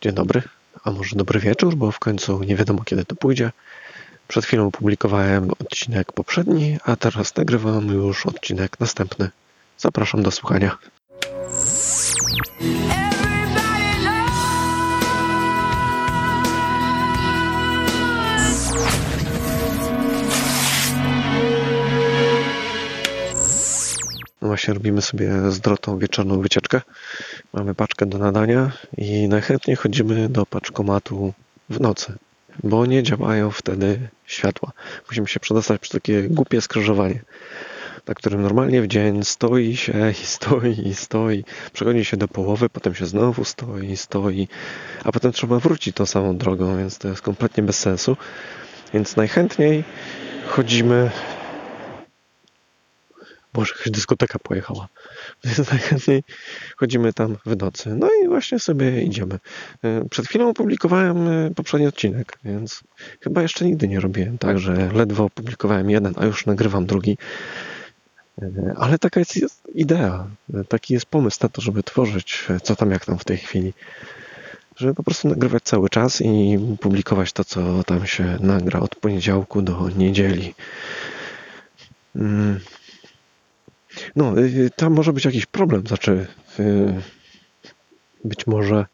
Dzień dobry, a może dobry wieczór, bo w końcu nie wiadomo kiedy to pójdzie. Przed chwilą opublikowałem odcinek poprzedni, a teraz nagrywam już odcinek następny. Zapraszam do słuchania. No właśnie robimy sobie z Drotą wieczorną wycieczkę. Mamy paczkę do nadania i najchętniej chodzimy do paczkomatu w nocy, bo nie działają wtedy światła. Musimy się przedostać przez takie głupie skrzyżowanie, na którym normalnie w dzień stoi się i stoi i stoi. Przechodzi się do połowy, potem się znowu stoi i stoi, a potem trzeba wrócić tą samą drogą, więc to jest kompletnie bez sensu. Więc najchętniej chodzimy Boże, jakaś dyskoteka pojechała. Więc najchętniej chodzimy tam w nocy. No i właśnie sobie idziemy. E, Przed chwilą opublikowałem e, poprzedni odcinek, więc chyba jeszcze nigdy nie robiłem tak, że ledwo opublikowałem jeden, a już nagrywam drugi. E, Ale taka jest, idea, taki jest pomysł na to, żeby tworzyć co tam jak tam w tej chwili. Żeby po prostu nagrywać cały czas i publikować to, co tam się nagra od poniedziałku do niedzieli. Mm. No, y, tam może być jakiś problem. Znaczy, y, być może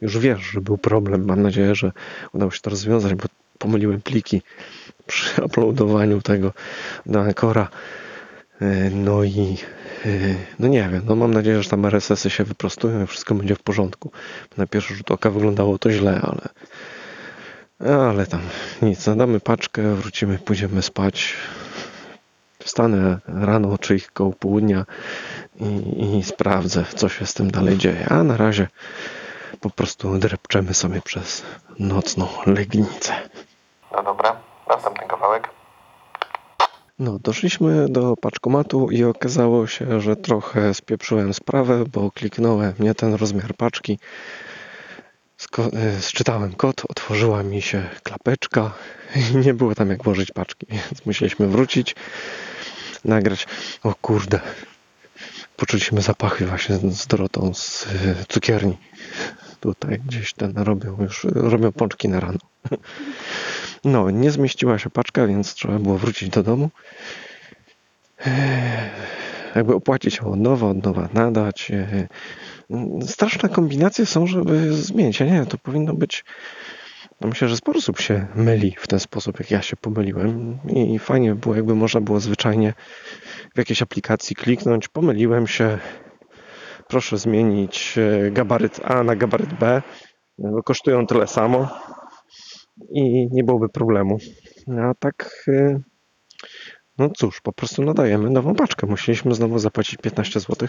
już wiesz, że był problem. Mam nadzieję, że udało się to rozwiązać, bo pomyliłem pliki przy uploadowaniu tego do Ancora. Y, No i y, no nie wiem, no mam nadzieję, że tam RSS-y się wyprostują i wszystko będzie w porządku. Na pierwszy rzut oka wyglądało to źle, ale ale tam nic, nadamy paczkę, wrócimy, pójdziemy spać. Wstanę rano, czy ich koło południa i, i sprawdzę, co się z tym dalej dzieje. A na razie po prostu drepczemy sobie przez nocną legnicę. No dobra, następny kawałek. No, doszliśmy do paczkomatu i okazało się, że trochę spieprzyłem sprawę, bo kliknąłem nie ten rozmiar paczki. Sczytałem kod, otworzyła mi się klapeczka i nie było tam jak włożyć paczki, więc musieliśmy wrócić, nagrać. O kurde, poczuliśmy zapachy właśnie z Dorotą z y, cukierni. Tutaj gdzieś ten robią już, robią pączki na rano. No, nie zmieściła się paczka, więc trzeba było wrócić do domu. Jakby opłacić ją od nowa, od nowa nadać. E, Straszne kombinacje są, żeby zmienić. Ja nie to powinno być. No myślę, że sporo osób się myli w ten sposób, jak ja się pomyliłem. I fajnie by było, jakby można było zwyczajnie w jakiejś aplikacji kliknąć. Pomyliłem się. Proszę zmienić e, gabaryt A na gabaryt B. Kosztują tyle samo i nie byłoby problemu. A tak, no cóż, po prostu nadajemy nową paczkę. Musieliśmy znowu zapłacić 15 zł.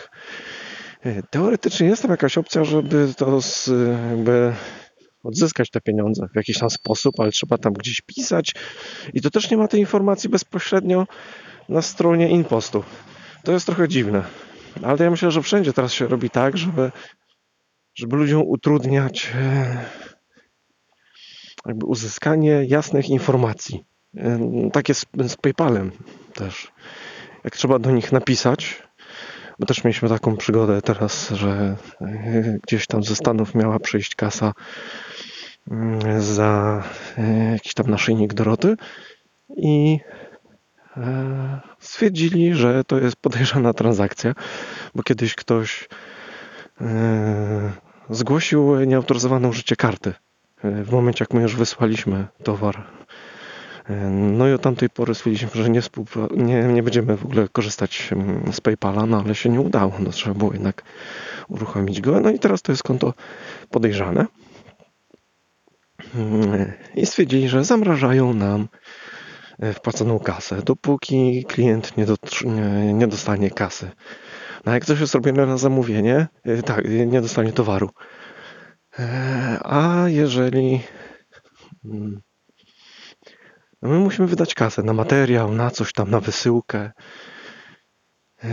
Y, Teoretycznie jest tam jakaś opcja, żeby to z, jakby odzyskać te pieniądze w jakiś tam sposób, ale trzeba tam gdzieś pisać i to też nie ma tej informacji bezpośrednio na stronie Inpostu. To jest trochę dziwne. Ale ja myślę, że wszędzie teraz się robi tak, żeby, żeby ludziom utrudniać e, jakby uzyskanie jasnych informacji. Tak jest z PayPalem też. Jak trzeba do nich napisać, bo też mieliśmy taką przygodę teraz, że yy, gdzieś tam ze Stanów miała przyjść kasa yy, za yy, jakiś tam naszyjnik Doroty i yy, stwierdzili, że to jest podejrzana transakcja, bo kiedyś ktoś zgłosił nieautoryzowane użycie karty w momencie, jak my już wysłaliśmy towar. No i od tamtej pory stwierdziliśmy, że nie, nie, nie będziemy w ogóle korzystać mm, z PayPala, no ale się nie udało. No, trzeba było jednak uruchomić go. No i teraz to jest konto podejrzane. Mm, I stwierdzili, że zamrażają nam e, wpłaconą kasę, dopóki klient nie, nie, nie dostanie kasy. No jak coś jest robione na zamówienie, e, tak, nie dostanie towaru. E, A jeżeli mm, no my musimy wydać kasę na materiał, na coś tam, na wysyłkę. E,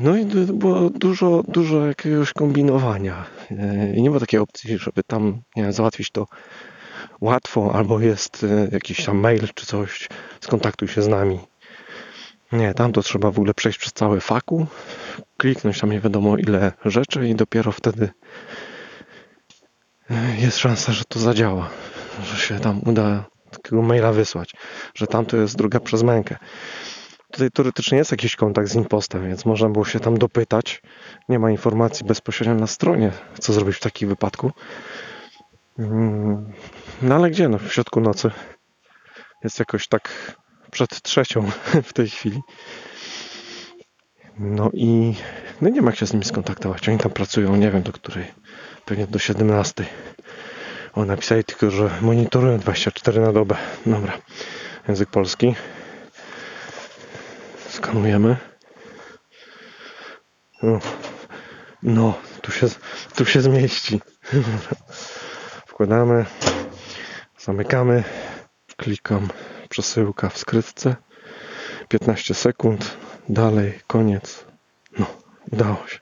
No i było dużo, dużo jakiegoś kombinowania. E, I nie ma takiej opcji, żeby tam nie wiem, załatwić to łatwo, albo jest e, jakiś tam mail czy coś, skontaktuj się z nami. Nie, tam to trzeba w ogóle przejść przez całe faku, kliknąć tam nie wiadomo ile rzeczy i dopiero wtedy jest szansa, że to zadziała, że się tam uda takiego maila wysłać, że tam to jest druga przez mękę. Tutaj teoretycznie jest jakiś kontakt z impostem, więc można było się tam dopytać. Nie ma informacji bezpośrednio na stronie, co zrobić w takim wypadku. Mm, No ale gdzie? No w środku nocy. Jest jakoś tak przed trzecią w tej chwili. No i no nie ma jak się z nimi skontaktować. Oni tam pracują, nie wiem do której. Pewnie do 17. O, napisali tylko, że monitorują 24 na dobę. Dobra. Język polski. Skanujemy. No, no tu, się, tu się zmieści. Wkładamy. Zamykamy. Klikam przesyłka w skrytce. 15 sekund. Dalej, koniec. No, udało się.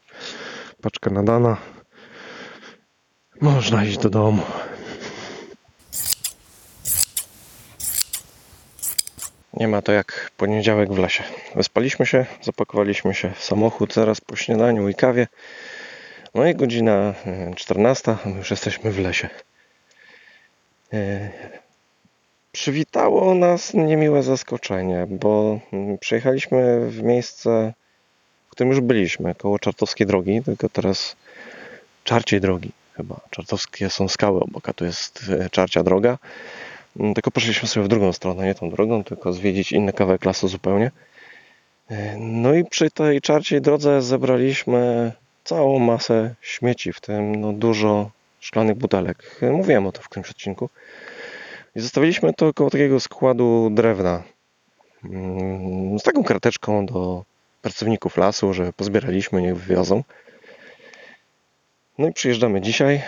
Paczka nadana. Można iść do domu. Nie ma to jak poniedziałek w lesie. Wyspaliśmy się, zapakowaliśmy się w samochód zaraz po śniadaniu i kawie. No i godzina e, 14, a my już jesteśmy w lesie. E, Przywitało nas niemiłe zaskoczenie, bo mm, przyjechaliśmy w miejsce, w którym już byliśmy, koło Czartowskiej Drogi, tylko teraz Czarciej Drogi chyba. Czartowskie są skały obok, a tu jest e, Czarcia Droga. Mm, Tylko poszliśmy sobie w drugą stronę, nie tą drogą, tylko zwiedzić inny kawałek lasu zupełnie. E, No i przy tej czarciej drodze zebraliśmy całą masę śmieci, w tym no, dużo szklanych butelek. E, Mówiłem o to w którymś odcinku. I zostawiliśmy to koło takiego składu drewna. Mm, Z taką karteczką do pracowników lasu, że pozbieraliśmy, niech wywiozą. No i przyjeżdżamy dzisiaj.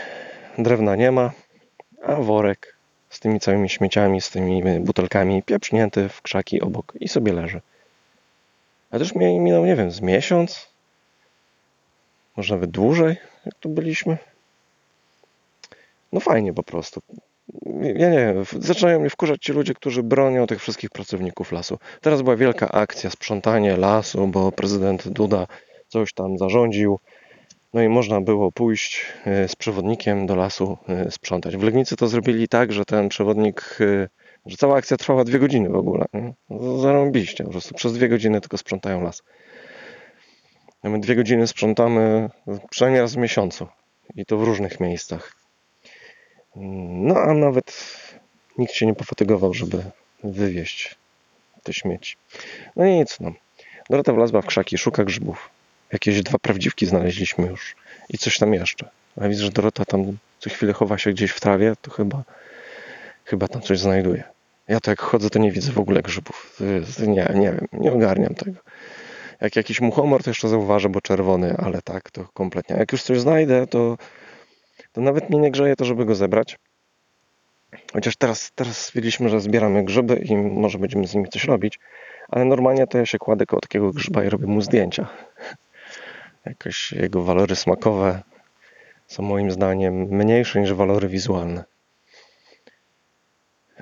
Drewna nie ma, a worek z tymi całymi śmieciami, z tymi butelkami pieprznięty w krzaki obok i sobie leży. A też mi- minął, nie wiem, z miesiąc, może nawet dłużej, jak tu byliśmy. No fajnie po prostu. Ja nie wiem, zaczynają mnie wkurzać ci ludzie, którzy bronią tych wszystkich pracowników lasu. Teraz była wielka akcja, sprzątanie lasu, bo prezydent Duda coś tam zarządził. No i można było pójść e, z przewodnikiem do lasu e, sprzątać. W Legnicy to zrobili tak, że ten przewodnik, e, że cała akcja trwała dwie godziny w ogóle. nie? No, Zarąbiście, po prostu przez dwie godziny tylko sprzątają las. A my dwie godziny sprzątamy przynajmniej raz w miesiącu i to w różnych miejscach. No a nawet nikt się nie pofatygował, żeby wywieźć te śmieci. No i nic, no. Dorota wlazła w krzaki, szuka grzybów. Jakieś dwa prawdziwki znaleźliśmy już i coś tam jeszcze. A widzę, że Dorota tam co chwilę chowa się gdzieś w trawie, to chyba, chyba tam coś znajduje. Ja to jak chodzę, to nie widzę w ogóle grzybów. Nie, nie wiem, nie ogarniam tego. Jak jakiś muchomor, to jeszcze zauważę, bo czerwony, ale tak, to kompletnie. Jak już coś znajdę, to, to nawet mnie nie grzeje to, żeby go zebrać. Chociaż teraz, teraz stwierdziliśmy, że zbieramy grzyby i może będziemy z nimi coś robić, ale normalnie to ja się kładę koło takiego grzyba i robię mu zdjęcia. Jakoś jego walory smakowe są moim zdaniem mniejsze niż walory wizualne.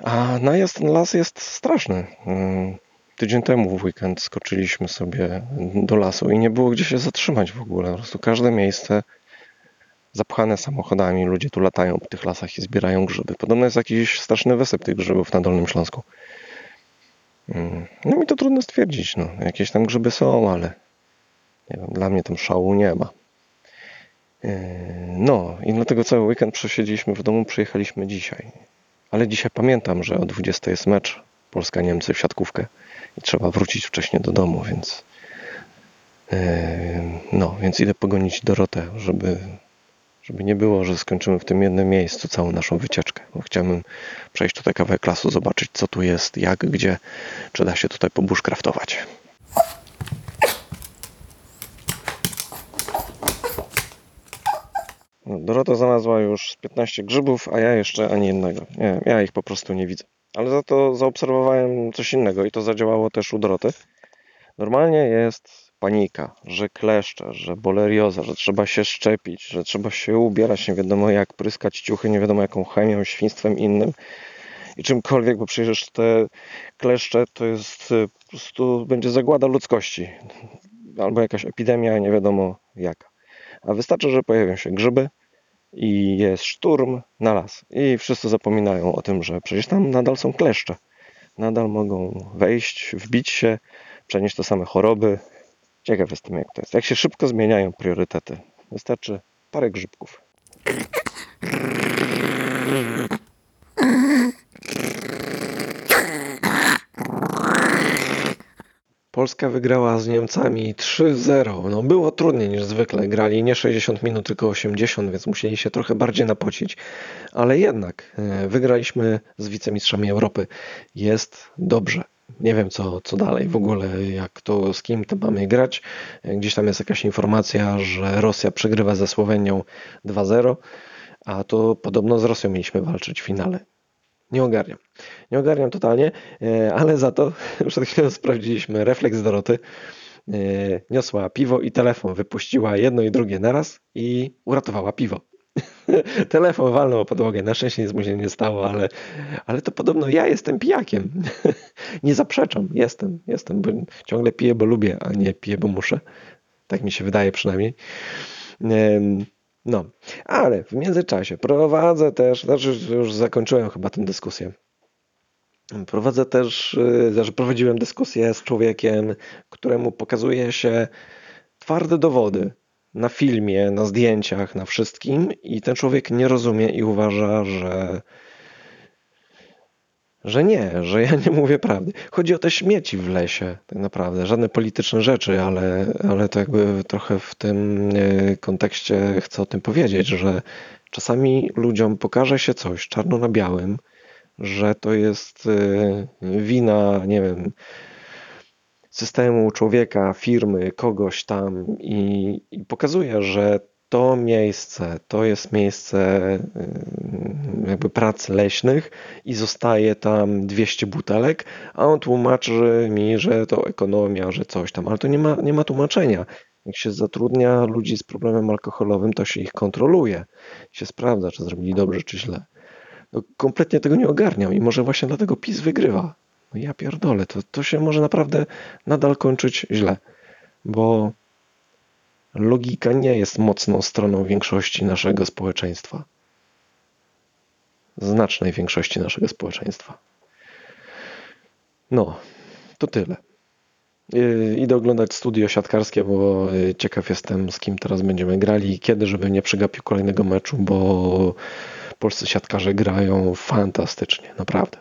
A najazd na las jest straszny. Mm, Tydzień temu w weekend skoczyliśmy sobie do lasu i nie było gdzie się zatrzymać w ogóle. Po prostu każde miejsce zapchane samochodami, ludzie tu latają po tych lasach i zbierają grzyby. Podobno jest jakiś straszny wysyp tych grzybów na Dolnym Śląsku. Mm, No mi to trudno stwierdzić. No. Jakieś tam grzyby są, ale nie wiem, dla mnie tam szału nie ma. Yy, No i dlatego cały weekend przesiedzieliśmy w domu, przyjechaliśmy dzisiaj. Ale dzisiaj pamiętam, że o 20 jest mecz Polska-Niemcy w siatkówkę i trzeba wrócić wcześniej do domu, więc yy, no, więc idę pogonić Dorotę, żeby, żeby nie było, że skończymy w tym jednym miejscu całą naszą wycieczkę. Bo chciałbym przejść tutaj kawałek lasu, zobaczyć co tu jest, jak, gdzie, czy da się tutaj pobushcraftować. Dorota znalazła już z 15 grzybów, a ja jeszcze ani jednego. Nie ja ich po prostu nie widzę. Ale za to zaobserwowałem coś innego i to zadziałało też u Doroty. Normalnie jest panika, że kleszcze, że bolerioza, że trzeba się szczepić, że trzeba się ubierać nie wiadomo jak, pryskać ciuchy nie wiadomo jaką chemią, świństwem innym i czymkolwiek, bo przecież te kleszcze to jest y, po prostu będzie zagłada ludzkości albo jakaś epidemia, nie wiadomo jaka. A wystarczy, że pojawią się grzyby i jest szturm na las. I wszyscy zapominają o tym, że przecież tam nadal są kleszcze. Nadal mogą wejść, wbić się, przenieść te same choroby. Ciekaw jestem, jak to jest. Jak się szybko zmieniają priorytety. Wystarczy parę grzybków. Polska wygrała z Niemcami 3-0. No było trudniej niż zwykle. Grali nie 60 minut, tylko 80, więc musieli się trochę bardziej napocić. Ale jednak e, wygraliśmy z wicemistrzami Europy. Jest dobrze. Nie wiem co, co dalej w ogóle, jak to, z kim to mamy grać. E, Gdzieś tam jest jakaś informacja, że Rosja przegrywa ze Słowenią 2-0, a to podobno z Rosją mieliśmy walczyć w finale. Nie ogarniam. Nie ogarniam totalnie, e, ale za to przed chwilą sprawdziliśmy refleks Doroty. E, Niosła piwo i telefon, wypuściła jedno i drugie naraz i uratowała piwo. Telefon walnął o podłogę. Na szczęście nic mu się nie stało, ale, ale to podobno ja jestem pijakiem. Nie zaprzeczam, jestem, jestem, bo ciągle piję, bo lubię, a nie piję, bo muszę. Tak mi się wydaje przynajmniej. No, ale w międzyczasie prowadzę też, znaczy już zakończyłem chyba tę dyskusję. Prowadzę też, y, znaczy prowadziłem dyskusję z człowiekiem, któremu pokazuje się twarde dowody na filmie, na zdjęciach, na wszystkim i ten człowiek nie rozumie i uważa, że że nie, że ja nie mówię prawdy. Chodzi o te śmieci w lesie, tak naprawdę. Żadne polityczne rzeczy, ale, ale to jakby trochę w tym e, kontekście chcę o tym powiedzieć, że czasami ludziom pokaże się coś czarno na białym, że to jest e, wina, nie wiem, systemu, człowieka, firmy, kogoś tam i, i pokazuje, że to miejsce to jest miejsce y, jakby prac leśnych i zostaje tam 200 butelek, a on tłumaczy mi, że to ekonomia, że coś tam, ale to nie ma, nie ma tłumaczenia. Jak się zatrudnia ludzi z problemem alkoholowym, to się ich kontroluje, się sprawdza, czy zrobili dobrze, czy źle. No, kompletnie tego nie ogarniam i może właśnie dlatego PiS wygrywa. No ja pierdolę, to, to się może naprawdę nadal kończyć źle, bo logika nie jest mocną stroną większości naszego społeczeństwa. Znacznej większości naszego społeczeństwa. No, to tyle. Yy, Idę oglądać studio siatkarskie, bo yy, ciekaw jestem, z kim teraz będziemy grali i kiedy, żeby nie przegapił kolejnego meczu, bo polscy siatkarze grają fantastycznie, naprawdę.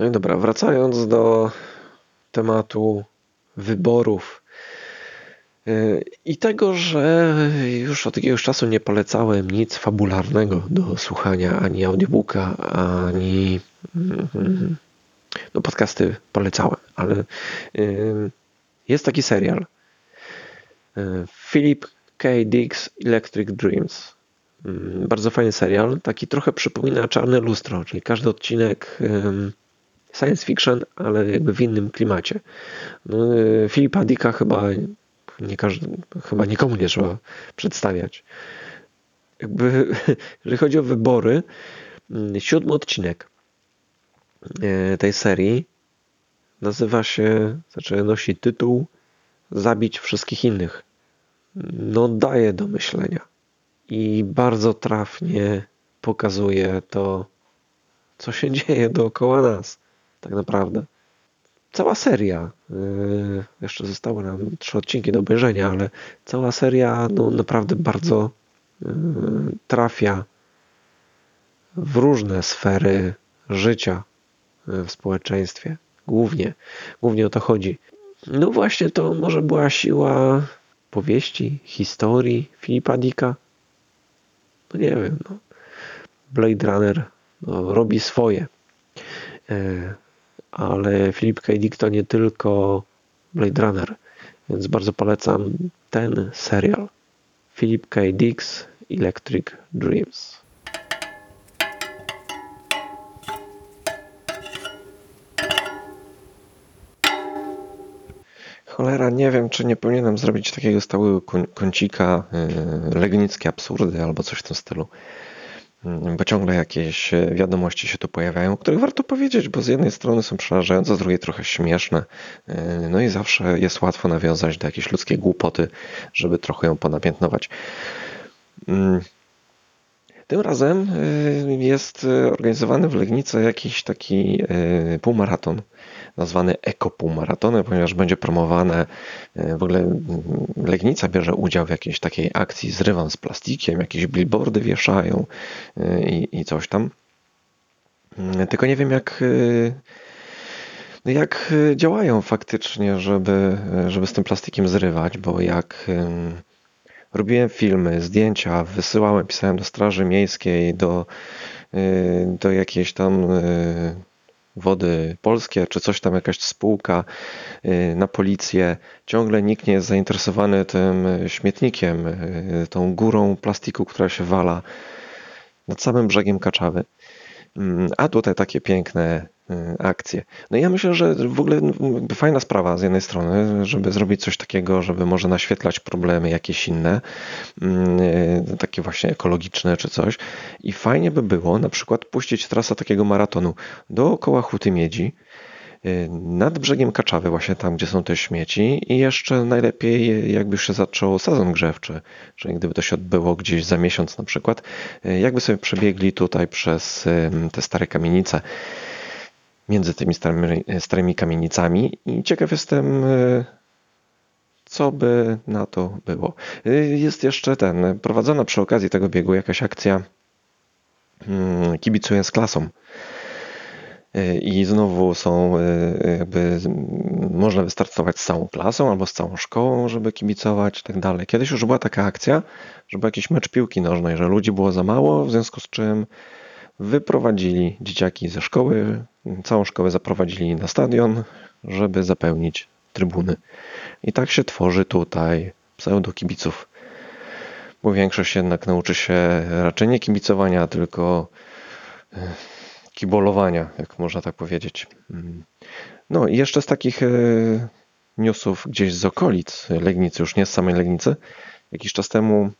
No i dobra, wracając do tematu wyborów yy, i tego, że już od jakiegoś czasu nie polecałem nic fabularnego do słuchania, ani audiobooka, ani mm, no podcasty polecałem, ale yy, jest taki serial yy, Philip K. Dick's Electric Dreams. Yy, Bardzo fajny serial, taki trochę przypomina Czarne Lustro, czyli każdy odcinek science fiction, ale jakby w innym klimacie. No, y, Filipa Dicka chyba nie każdy, chyba nikomu nie trzeba przedstawiać. Jakby, jeżeli chodzi o wybory, mm, siódmy odcinek e, tej serii nazywa się, znaczy nosi tytuł Zabić wszystkich innych. No daje do myślenia i bardzo trafnie pokazuje to, co się dzieje dookoła nas tak naprawdę. Cała seria, yy, jeszcze zostały nam trzy odcinki do obejrzenia, ale cała seria no, naprawdę bardzo yy, trafia w różne sfery życia yy, w społeczeństwie. Głównie, głównie o to chodzi. No właśnie to może była siła powieści, historii Filipa Dicka. No nie wiem, no. Blade Runner no, robi swoje. Ale Philip K. Dick to nie tylko Blade Runner, więc bardzo polecam ten serial. Philip K. Dick's Electric Dreams. Cholera, nie wiem, czy nie powinienem zrobić takiego stałego kącika, yy, legnickie absurdy albo coś w tym stylu. Mm, bo ciągle jakieś e, wiadomości się tu pojawiają, o których warto powiedzieć, bo z jednej strony są przerażające, z drugiej trochę śmieszne. E, no i zawsze jest łatwo nawiązać do jakiejś ludzkiej głupoty, żeby trochę ją ponamiętnować. Mm. Tym razem e, jest organizowany w Legnicy jakiś taki półmaraton nazwany ekopółmaratonem, ponieważ będzie promowane, e, w ogóle mm, Legnica bierze udział w jakiejś takiej akcji zrywam z plastikiem, jakieś billboardy wieszają e, i, i coś tam. Mm, tylko nie wiem jak e, jak działają faktycznie, żeby, żeby z tym plastikiem zrywać, bo jak robiłem filmy, zdjęcia, wysyłałem, pisałem do Straży Miejskiej, do, do jakiejś tam wody polskie, czy coś tam, jakaś spółka y, na policję. Ciągle nikt nie jest zainteresowany tym śmietnikiem, y, tą górą plastiku, która się wala nad samym brzegiem Kaczawy. Mm, a tutaj takie piękne akcje. No ja myślę, że w ogóle fajna sprawa z jednej strony, żeby zrobić coś takiego, żeby może naświetlać problemy jakieś inne, mm, y, takie właśnie ekologiczne czy coś. I fajnie by było na przykład puścić trasę takiego maratonu dookoła Huty Miedzi, y, nad brzegiem Kaczawy, właśnie tam, gdzie są te śmieci i jeszcze najlepiej jakby się zaczął sezon grzewczy, czyli gdyby to się odbyło gdzieś za miesiąc na przykład, jakby sobie przebiegli tutaj przez te stare kamienice między tymi starymi, starymi kamienicami i ciekaw jestem, e, co by na to było. E, jest jeszcze ten, prowadzona przy okazji tego biegu jakaś akcja mm, kibicuję z klasą. E, I znowu są, jakby można wystartować z całą klasą albo z całą szkołą, żeby kibicować i tak dalej. Kiedyś już była taka akcja, żeby jakiś mecz piłki nożnej, że ludzi było za mało, w związku z czym wyprowadzili dzieciaki ze szkoły, całą szkołę zaprowadzili na stadion, żeby zapełnić trybuny. I tak się tworzy tutaj pseudo-kibiców. Bo większość jednak nauczy się raczej nie kibicowania, tylko e, kibolowania, jak można tak powiedzieć. Mm. No i jeszcze z takich e, newsów gdzieś z okolic Legnicy, już nie z samej Legnicy. Jakiś czas temu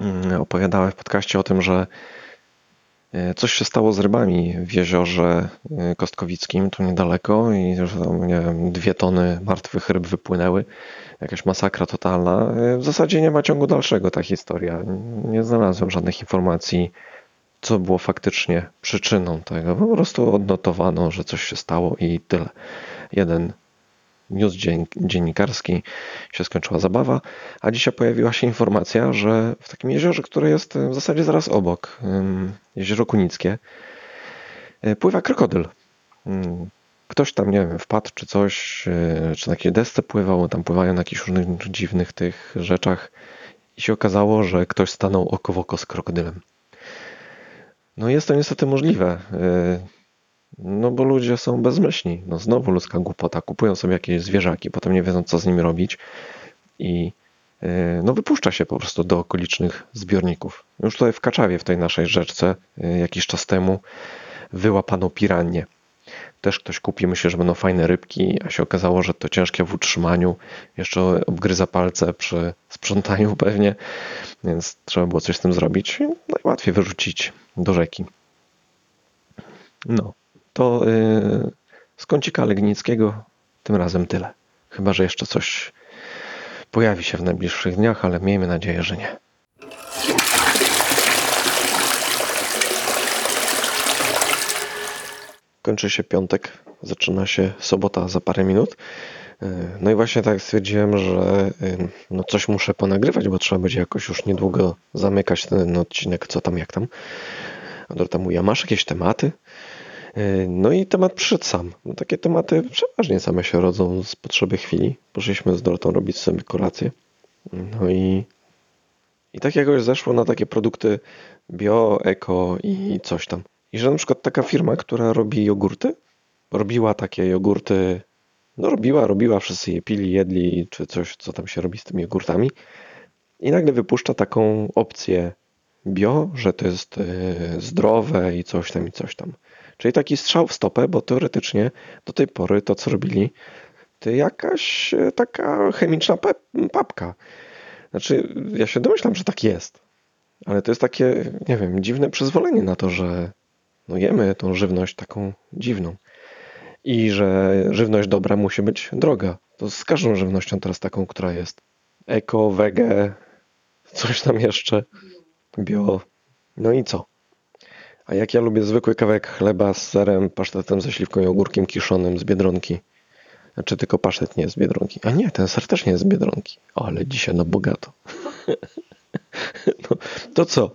mm, opowiadałem w podcaście o tym, że coś się stało z rybami w jeziorze e, Kostkowickim, tu niedaleko i że tam, nie wiem, dwie tony martwych ryb wypłynęły. Jakaś masakra totalna. E, w zasadzie nie ma ciągu dalszego ta historia. Nie znalazłem żadnych informacji, co było faktycznie przyczyną tego. Po prostu odnotowano, że coś się stało i tyle. Jeden news dziennikarski się skończyła zabawa, a dzisiaj pojawiła się informacja, że w takim jeziorze, które jest w zasadzie zaraz obok, jezioro Kunickie, e, pływa krokodyl. Ktoś tam, nie wiem, wpadł czy coś, e, czy na jakiej desce pływał, tam pływają na jakichś różnych dziwnych tych rzeczach i się okazało, że ktoś stanął oko w oko z krokodylem. No jest to niestety możliwe. No bo ludzie są bezmyślni. No znowu ludzka głupota. Kupują sobie jakieś zwierzaki, potem nie wiedzą co z nimi robić i e, no wypuszcza się po prostu do okolicznych zbiorników. Już tutaj w Kaczawie, w tej naszej rzeczce e, jakiś czas temu wyłapano piranie. Też ktoś kupi, myślę, że będą fajne rybki, a się okazało, że to ciężkie w utrzymaniu. Jeszcze obgryza palce przy sprzątaniu pewnie, więc trzeba było coś z tym zrobić. Najłatwiej wyrzucić do rzeki. No, to y, z kącika Legnickiego tym razem tyle. Chyba, że jeszcze coś pojawi się w najbliższych dniach, ale miejmy nadzieję, że nie. Kończy się piątek, zaczyna się sobota za parę minut. Y, no i właśnie tak stwierdziłem, że y, no coś muszę ponagrywać, bo trzeba będzie jakoś już niedługo zamykać ten odcinek, co tam, jak tam. A Dorota mówi, a masz jakieś tematy? E, no i temat przyszedł sam. No, takie tematy przeważnie same się rodzą z potrzeby chwili. Poszliśmy z Dorotą robić sobie kolację. No i, i tak jakoś zeszło na takie produkty bio, eko i coś tam. I że na przykład taka firma, która robi jogurty, robiła takie jogurty, no robiła, robiła, wszyscy je pili, jedli, czy coś, co tam się robi z tymi jogurtami. I nagle wypuszcza taką opcję bio, że to jest e, zdrowe i coś tam, i coś tam. Czyli taki strzał w stopę, bo teoretycznie do tej pory to, co robili, to jakaś e, taka chemiczna papka. Znaczy, ja się domyślam, że tak jest. Ale to jest takie, nie wiem, dziwne przyzwolenie na to, że no jemy tą żywność taką dziwną. I że żywność dobra musi być droga. To z każdą żywnością teraz taką, która jest eko, wege, coś tam jeszcze, bio. No i co? A jak ja lubię zwykły kawałek chleba z serem, pasztetem ze śliwką i ogórkiem kiszonym z Biedronki. Znaczy tylko pasztet nie jest z Biedronki. A nie, ten ser też nie jest z Biedronki. O, ale dzisiaj na bogato. no, to co?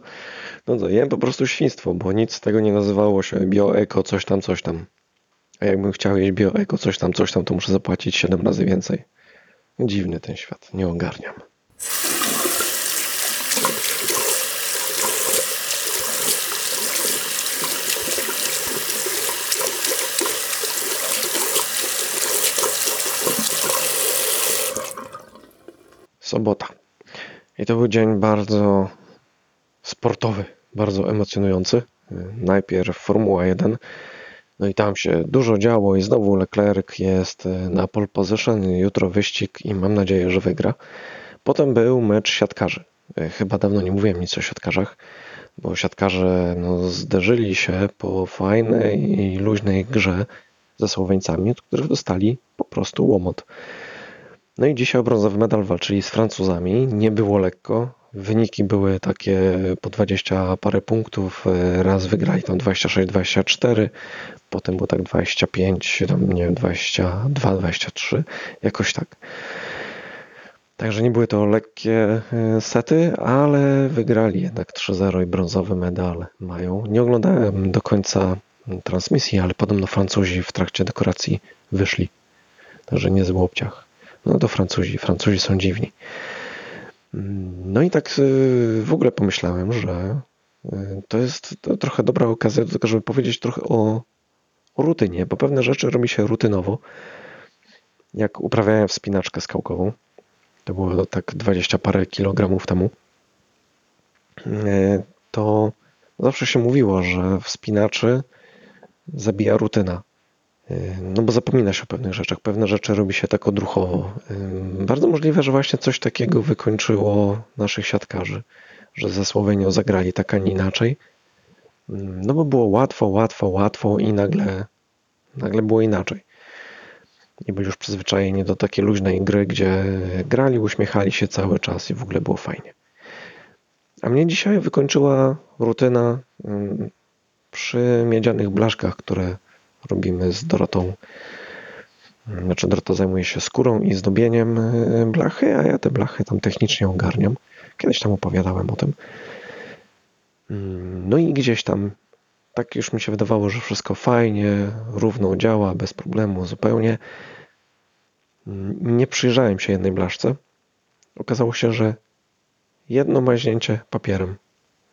No to jem po prostu świństwo, bo nic z tego nie nazywało się bio-eko, coś tam, coś tam. A jakbym chciał jeść bio-eko, coś tam, coś tam, to muszę zapłacić 7 razy więcej. Dziwny ten świat, nie ogarniam. Sobota. I to był dzień bardzo sportowy, bardzo emocjonujący. Najpierw Formuła 1. No i tam się dużo działo i znowu Leclerc jest na pole position, jutro wyścig i mam nadzieję, że wygra. Potem był mecz siatkarzy. Chyba dawno nie mówiłem nic o siatkarzach, bo siatkarze no, zderzyli się po fajnej i luźnej grze ze Słoweńcami, od których dostali po prostu łomot. No i dzisiaj o brązowy medal walczyli z Francuzami. Nie było lekko. Wyniki były takie po 20 parę punktów. Raz wygrali tam 26-24, potem było tak 25, tam nie wiem, 22-23, jakoś tak. Także nie były to lekkie e, sety, ale wygrali jednak 3-0 i brązowy medal mają. Nie oglądałem do końca transmisji, ale podobno Francuzi w trakcie dekoracji wyszli. Także niezły obciach. No to Francuzi. Francuzi są dziwni. No i tak y, w ogóle pomyślałem, że y, to jest trochę dobra okazja do tego, żeby powiedzieć trochę o, o rutynie, bo pewne rzeczy robi się rutynowo. Jak uprawiałem wspinaczkę skałkową, to było tak 20 parę kilogramów temu, y, to zawsze się mówiło, że wspinaczy zabija rutyna. No bo zapomina się o pewnych rzeczach, pewne rzeczy robi się tak odruchowo. Bardzo możliwe, że właśnie coś takiego wykończyło naszych siatkarzy, że ze Słowenią zagrali tak, a nie inaczej. No bo było łatwo, łatwo, łatwo i nagle, nagle było inaczej. I byli już przyzwyczajeni do takiej luźnej gry, gdzie grali, uśmiechali się cały czas i w ogóle było fajnie. A mnie dzisiaj wykończyła rutyna przy miedzianych blaszkach, które robimy z Dorotą. Znaczy Dorota zajmuje się skórą i zdobieniem e, blachy, a ja te blachy tam technicznie ogarniam. Kiedyś tam opowiadałem o tym. Mm, no i gdzieś tam tak już mi się wydawało, że wszystko fajnie, równo działa, bez problemu zupełnie. Nie przyjrzałem się jednej blaszce. Okazało się, że jedno maźnięcie papierem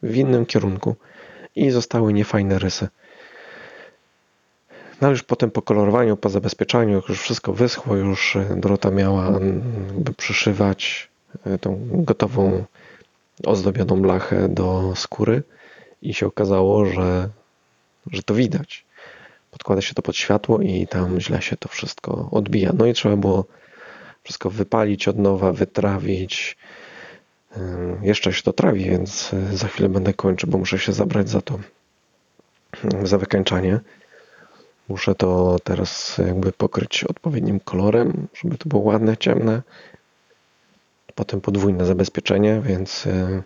w innym kierunku i zostały niefajne rysy. No już potem po kolorowaniu, po zabezpieczaniu, jak już wszystko wyschło, już e, Dorota miała przyszywać e, tą gotową, ozdobioną blachę do skóry i się okazało, że, że to widać. Podkłada się to pod światło i tam źle się to wszystko odbija. No i trzeba było wszystko wypalić od nowa, wytrawić. E, jeszcze się to trawi, więc za chwilę będę kończył, bo muszę się zabrać za to, za wykańczanie. Muszę to teraz jakby pokryć odpowiednim kolorem, żeby to było ładne, ciemne. Potem podwójne zabezpieczenie, więc y,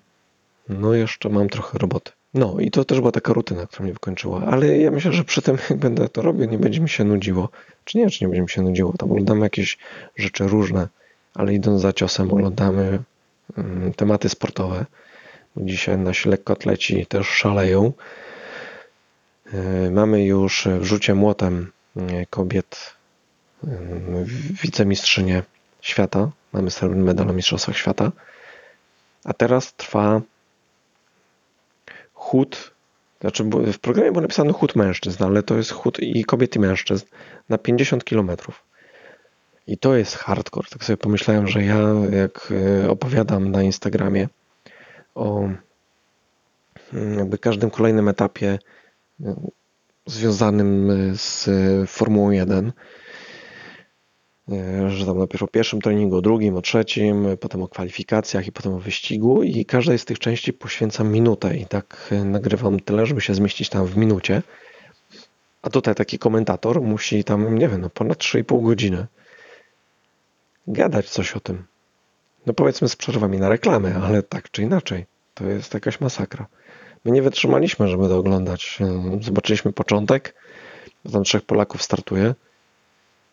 no jeszcze mam trochę roboty. No i to też była taka rutyna, która mnie wykończyła, ale ja myślę, że przy tym jak będę to robił, nie będzie mi się nudziło. Czy nie, czy nie będzie mi się nudziło. Tam oglądamy jakieś rzeczy różne, ale idąc za ciosem oglądamy um, tematy sportowe. Dzisiaj nasi lekkoatleci też szaleją. E, mamy już w rzucie młotem e, kobiet e, wicemistrzynię świata. Mamy srebrny medal o Mistrzostwach Świata. A teraz trwa chód, znaczy w programie był napisany chód mężczyzn, ale to jest chód i kobiet i mężczyzn na 50 km. I to jest hardcore. Tak sobie pomyślałem, że ja jak opowiadam na Instagramie o mm, jakby każdym kolejnym etapie związanym z Formułą 1, e, że tam najpierw o pierwszym treningu, o drugim, o trzecim, potem o kwalifikacjach i potem o wyścigu i każdej z tych części poświęcam minutę i tak e, nagrywam tyle, żeby się zmieścić tam w minucie. A tutaj taki komentator musi tam, nie wiem, no ponad 3,5 godziny gadać coś o tym. No powiedzmy z przerwami na reklamę, ale tak czy inaczej, to jest jakaś masakra. My nie wytrzymaliśmy, żeby to oglądać. Zobaczyliśmy początek, tam trzech Polaków startuje,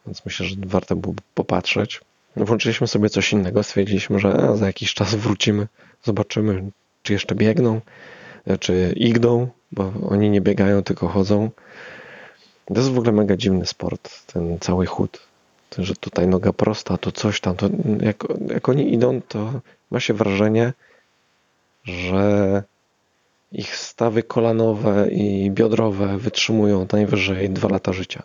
więc myślę, że warto było popatrzeć. Włączyliśmy sobie coś innego, stwierdziliśmy, że a, za jakiś czas wrócimy, zobaczymy, czy jeszcze biegną, czy igdą, bo oni nie biegają, tylko chodzą. To jest w ogóle mega dziwny sport, ten cały chód. Że tutaj noga prosta, to coś tam. To jak, jak oni idą, to ma się wrażenie, że ich stawy kolanowe i biodrowe wytrzymują najwyżej dwa lata życia.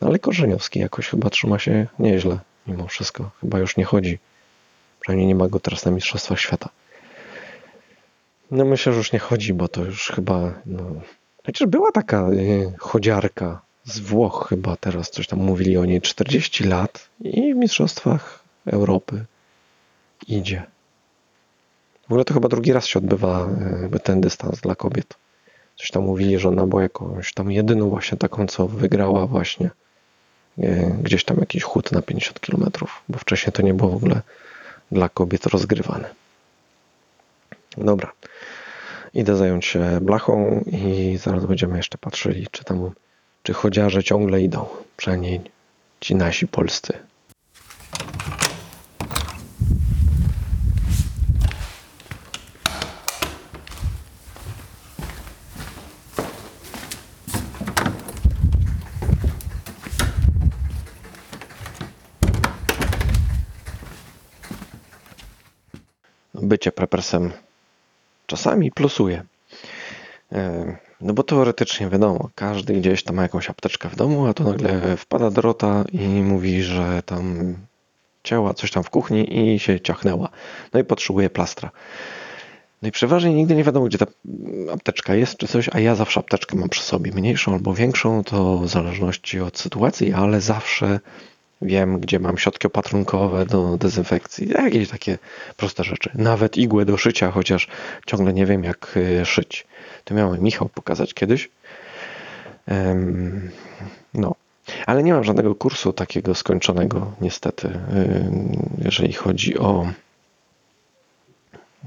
No ale Korzeniowski jakoś chyba trzyma się nieźle mimo wszystko. Chyba już nie chodzi. Przynajmniej nie ma go teraz na Mistrzostwach Świata. No myślę, że już nie chodzi, bo to już chyba... No... Chociaż była taka yy, chodziarka z Włoch chyba teraz, coś tam mówili o niej, 40 lat i w Mistrzostwach Europy idzie. W ogóle to chyba drugi raz się odbywa ten dystans dla kobiet. Coś tam mówili, że ona była jakąś tam jedyną właśnie taką, co wygrała właśnie e, gdzieś tam jakiś chód na 50 km, bo wcześniej to nie było w ogóle dla kobiet rozgrywane. Dobra. Idę zająć się blachą i zaraz będziemy jeszcze patrzyli, czy tam, czy chodziarze ciągle idą. Przynajmniej ci nasi polscy. Bycie prepersem czasami plusuje. E, no bo teoretycznie wiadomo, każdy gdzieś tam ma jakąś apteczkę w domu, a tu nagle wpada Dorota i mówi, że tam ciała coś tam w kuchni i się ciachnęła. No i potrzebuje plastra. No i przeważnie nigdy nie wiadomo, gdzie ta apteczka jest czy coś, a ja zawsze apteczkę mam przy sobie, mniejszą albo większą, to w zależności od sytuacji, ale zawsze Wiem, gdzie mam środki opatrunkowe do dezynfekcji, jakieś takie proste rzeczy. Nawet igłę do szycia, chociaż ciągle nie wiem, jak y, szyć. To miałem Michał pokazać kiedyś. No, ale nie mam żadnego kursu takiego skończonego, niestety, y, jeżeli chodzi o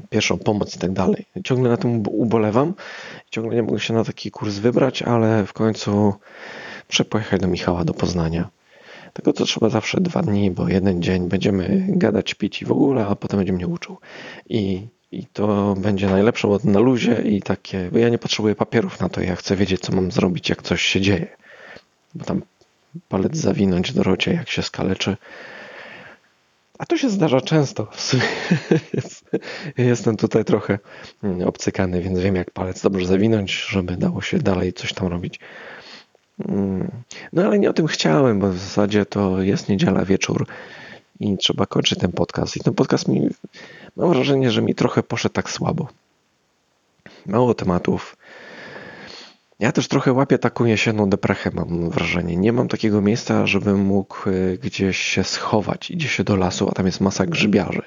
pierwszą pomoc i tak dalej. Ciągle na tym ubolewam. Ciągle nie mogę się na taki kurs wybrać, ale w końcu muszę pojechać do Michała do Poznania tego to trzeba zawsze dwa dni, bo jeden dzień będziemy gadać, pić i w ogóle, a potem będzie mnie uczył. I, i to będzie najlepsze, bo na luzie i takie, bo ja nie potrzebuję papierów na to, ja chcę wiedzieć, co mam zrobić, jak coś się dzieje. Bo tam palec zawinąć do rocie, jak się skaleczy. A to się zdarza często. Jestem tutaj trochę obcykany, więc wiem, jak palec dobrze zawinąć, żeby dało się dalej coś tam robić. Mm. No ale nie o tym chciałem, bo w zasadzie to jest niedziela wieczór i trzeba kończyć ten podcast. I ten podcast mi, mam wrażenie, że mi trochę poszedł tak słabo. Mało tematów. Ja też trochę łapię taką jesienną deprechę, mam wrażenie. Nie mam takiego miejsca, żebym mógł e, gdzieś się schować. Idzie się do lasu, a tam jest masa grzybiarzy.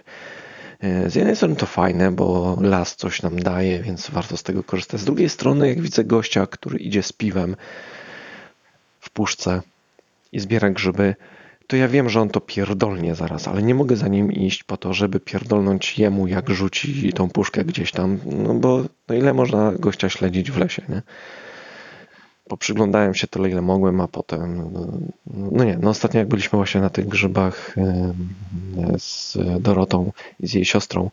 E, z jednej strony to fajne, bo las coś nam daje, więc warto z tego korzystać. Z drugiej strony, jak widzę gościa, który idzie z piwem, puszce i zbiera grzyby, to ja wiem, że on to pierdolnie zaraz, ale nie mogę za nim iść po to, żeby pierdolnąć jemu, jak rzuci tą puszkę gdzieś tam, no bo no ile można gościa śledzić w lesie, nie? Poprzyglądałem się tyle, ile mogłem, a potem, no, nie, no ostatnio jak byliśmy właśnie na tych grzybach z Dorotą i z jej siostrą,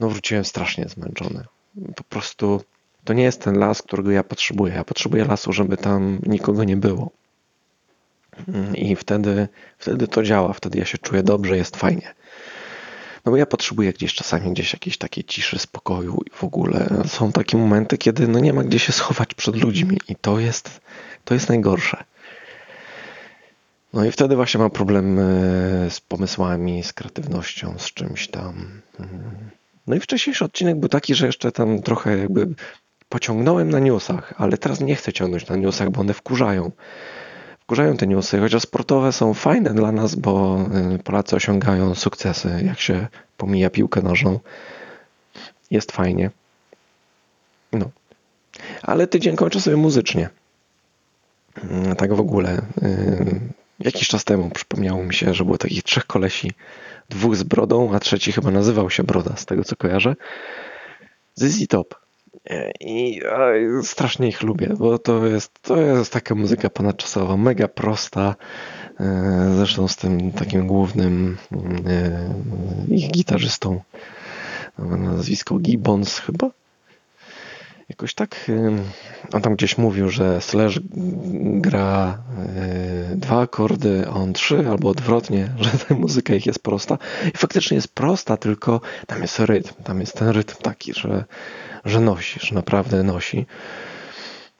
no wróciłem strasznie zmęczony. Po prostu to nie jest ten las, którego ja potrzebuję. Ja potrzebuję lasu, żeby tam nikogo nie było. Mm, I wtedy, wtedy to działa, wtedy ja się czuję dobrze, jest fajnie. No bo ja potrzebuję gdzieś czasami gdzieś jakiejś takiej ciszy, spokoju i w ogóle są takie momenty, kiedy no nie ma gdzie się schować przed ludźmi i to jest, to jest najgorsze. No i wtedy właśnie mam problem e, z pomysłami, z kreatywnością, z czymś tam. Mm. No i wcześniejszy odcinek był taki, że jeszcze tam trochę jakby pociągnąłem na newsach, ale teraz nie chcę ciągnąć na newsach, bo one wkurzają. Wkurzają te newsy, chociaż sportowe są fajne dla nas, bo y, Polacy osiągają sukcesy, jak się pomija piłkę nożną. Jest fajnie. No. Ale tydzień kończę sobie muzycznie. Mm, Tak w ogóle. y, Jakiś czas temu przypomniało mi się, że było takich trzech kolesi. Dwóch z brodą, a trzeci chyba nazywał się Broda, z tego co kojarzę. ZZ Top. E, I strasznie ich lubię, bo to jest, to jest taka muzyka ponadczasowa, mega prosta. E, Zresztą z tym takim głównym e, ich gitarzystą, nazwisko Gibbons chyba. Jakoś tak on tam gdzieś mówił, że Slash gra e, dwa akordy, a on trzy, albo odwrotnie, że ta muzyka ich jest prosta. I faktycznie jest prosta, tylko tam jest rytm, tam jest ten rytm taki, że, że nosi, że naprawdę nosi.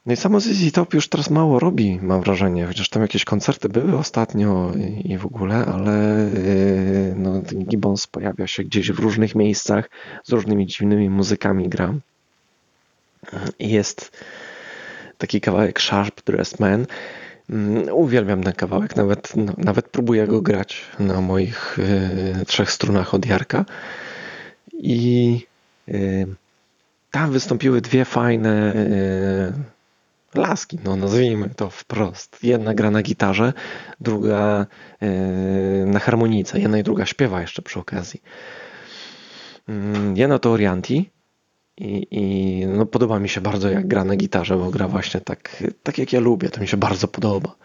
No i samo ZZ Top już teraz mało robi, mam wrażenie, chociaż tam jakieś koncerty były ostatnio i, w ogóle, ale yy, no, Gibbons pojawia się gdzieś w różnych miejscach, z różnymi dziwnymi muzykami gra. Jest taki kawałek Sharp Dressed Man. Mm, Uwielbiam ten kawałek, nawet, no, nawet próbuję go grać na moich yy, trzech strunach od Jarka. I yy, tam wystąpiły dwie fajne yy, laski, no nazwijmy to wprost. Jedna gra na gitarze, druga na harmonice. Jedna i druga śpiewa jeszcze przy okazji. Mm, Jedna to Orianti i, i no, podoba mi się bardzo jak gra na gitarze, bo gra właśnie tak, tak jak ja lubię. To mi się bardzo podoba.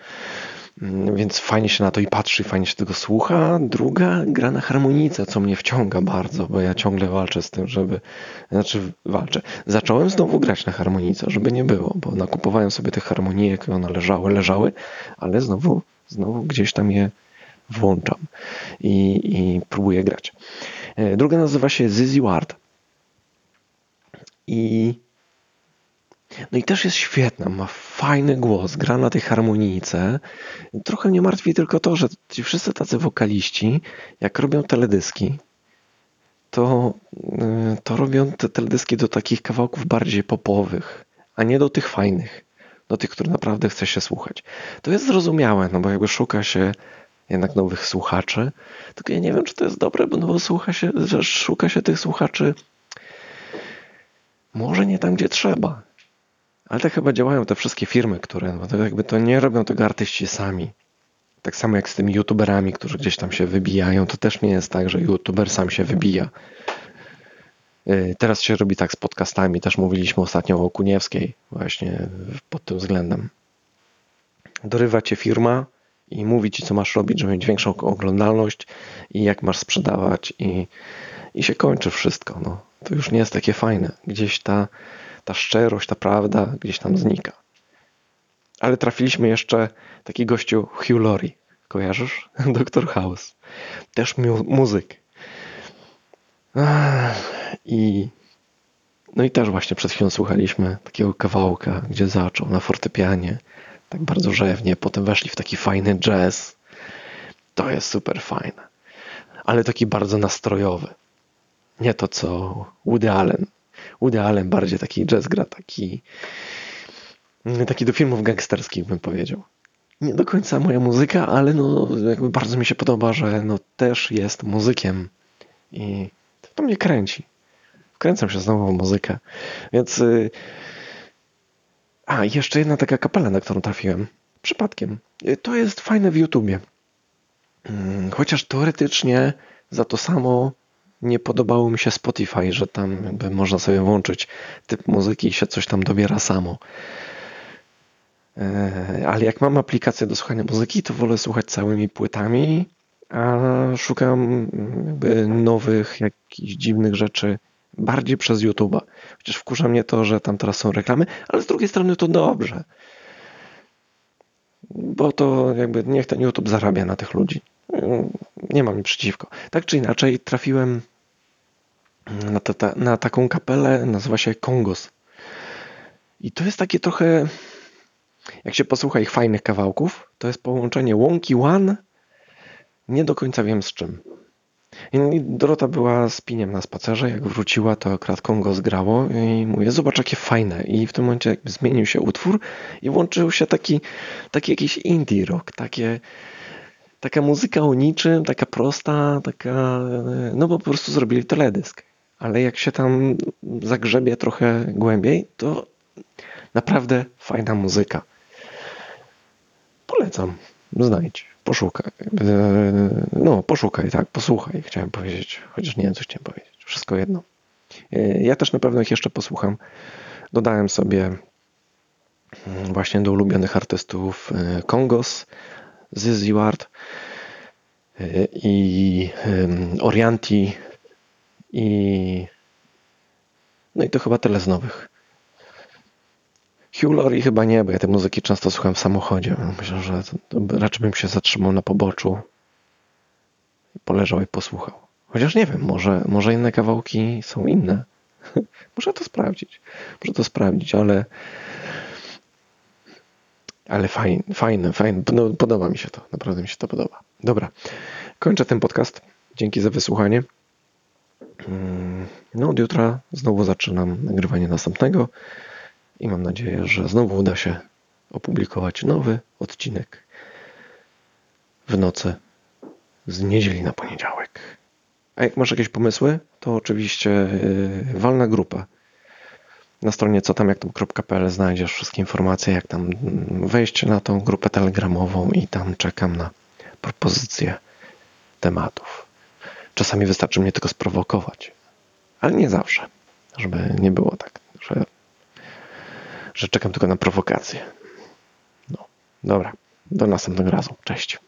Mm, Więc fajnie się na to i patrzy, fajnie się tego słucha. Druga gra na harmonice, co mnie wciąga bardzo, bo ja ciągle walczę z tym, żeby. Znaczy, walczę. Zacząłem znowu grać na harmonice, żeby nie było, bo nakupowałem sobie te harmonijek i one leżały, leżały, ale znowu, znowu gdzieś tam je włączam i, i próbuję grać. E, Druga nazywa się Zizzy Ward. I no i też jest świetna, ma fajny głos, gra na tej harmonijce. Trochę mnie martwi tylko to, że ci wszyscy tacy wokaliści, jak robią teledyski, to, yy, to robią te teledyski do takich kawałków bardziej popowych, a nie do tych fajnych, do tych, które naprawdę chce się słuchać. To jest zrozumiałe, no bo jakby szuka się jednak nowych słuchaczy, tylko ja nie wiem, czy to jest dobre, bo no bo słucha się, że szuka się tych słuchaczy może nie tam, gdzie trzeba. Ale tak chyba działają te wszystkie firmy, które no to jakby to nie robią tego artyści sami. Tak samo jak z tymi youtuberami, którzy gdzieś tam się wybijają, to też nie jest tak, że youtuber sam się wybija. Yy, Teraz się robi tak z podcastami, też mówiliśmy ostatnio o Kuniewskiej właśnie pod tym względem. Dorywa cię firma i mówi ci, co masz robić, żeby mieć większą oglądalność i jak masz sprzedawać i, i się kończy wszystko. No. To już nie jest takie fajne. Gdzieś ta, ta szczerość, ta prawda gdzieś tam znika. Ale trafiliśmy jeszcze taki gościu Hugh Laurie. Kojarzysz? Doktor House. Też mu- muzyk. I no i też właśnie przed chwilą słuchaliśmy takiego kawałka, gdzie zaczął na fortepianie, tak bardzo rzewnie, potem weszli w taki fajny jazz. To jest super fajne. Ale taki bardzo nastrojowy. Nie to co Woody Allen. Woody Allen bardziej taki jazz gra, taki taki do filmów gangsterskich bym powiedział. Nie do końca moja muzyka, ale no bardzo mi się podoba, że no też jest muzykiem i to mnie kręci. Wkręcam się znowu w muzykę. Więc y, a, jeszcze jedna taka kapela, na którą trafiłem. Przypadkiem. Y, To jest fajne w YouTubie. Mm, Chociaż teoretycznie za to samo nie podobało mi się Spotify, że tam jakby można sobie włączyć typ muzyki i się coś tam dobiera samo. E, Ale jak mam aplikację do słuchania muzyki, to wolę słuchać całymi płytami, a szukam jakby nowych, jakichś dziwnych rzeczy bardziej przez YouTube'a. Chociaż wkurza mnie to, że tam teraz są reklamy, ale z drugiej strony to dobrze. Bo to jakby niech ten YouTube zarabia na tych ludzi. Nie mam nic przeciwko. Tak czy inaczej trafiłem na, ta, na taką kapelę, nazywa się Kongos. I to jest takie trochę, jak się posłucha ich fajnych kawałków, to jest połączenie Wonky One, nie do końca wiem z czym. I Dorota była z piniem na spacerze. Jak wróciła, to akurat Kongo zgrało i mówię, zobacz jakie fajne. I w tym momencie jakby zmienił się utwór i włączył się taki, taki jakiś indie rock, takie, taka muzyka o niczym, taka prosta, taka, no bo po prostu zrobili teledysk. Ale jak się tam zagrzebie trochę głębiej, to naprawdę fajna muzyka. Polecam, znajdź, poszukaj. No, poszukaj, tak, posłuchaj, chciałem powiedzieć. Chociaż nie wiem, co chciałem powiedzieć. Wszystko jedno. Ja też na pewno ich jeszcze posłucham. Dodałem sobie właśnie do ulubionych artystów Kongos, Zizi Ward i Orianti i no i to chyba tyle z nowych. Hugh Laurie chyba nie, bo ja tej muzyki często słucham w samochodzie. Myślę, że raczej bym się zatrzymał na poboczu, poleżał i posłuchał. Chociaż nie wiem, może, może inne kawałki są inne. Muszę to sprawdzić. Muszę to sprawdzić, ale ale fajne, fajne, fajne. No, podoba mi się to. Naprawdę mi się to podoba. Dobra. Kończę ten podcast. Dzięki za wysłuchanie. Mm, no, od jutra znowu zaczynam nagrywanie następnego i mam nadzieję, że znowu uda się opublikować nowy odcinek w nocy z niedzieli na poniedziałek. A jak masz jakieś pomysły, to oczywiście yy, walna grupa. Na stronie co tam jak znajdziesz wszystkie informacje, jak tam wejść na tą grupę telegramową i tam czekam na propozycje tematów. Czasami wystarczy mnie tylko sprowokować, ale nie zawsze, żeby nie było tak, że że czekam tylko na prowokację. No, dobra. Do następnego razu. Cześć.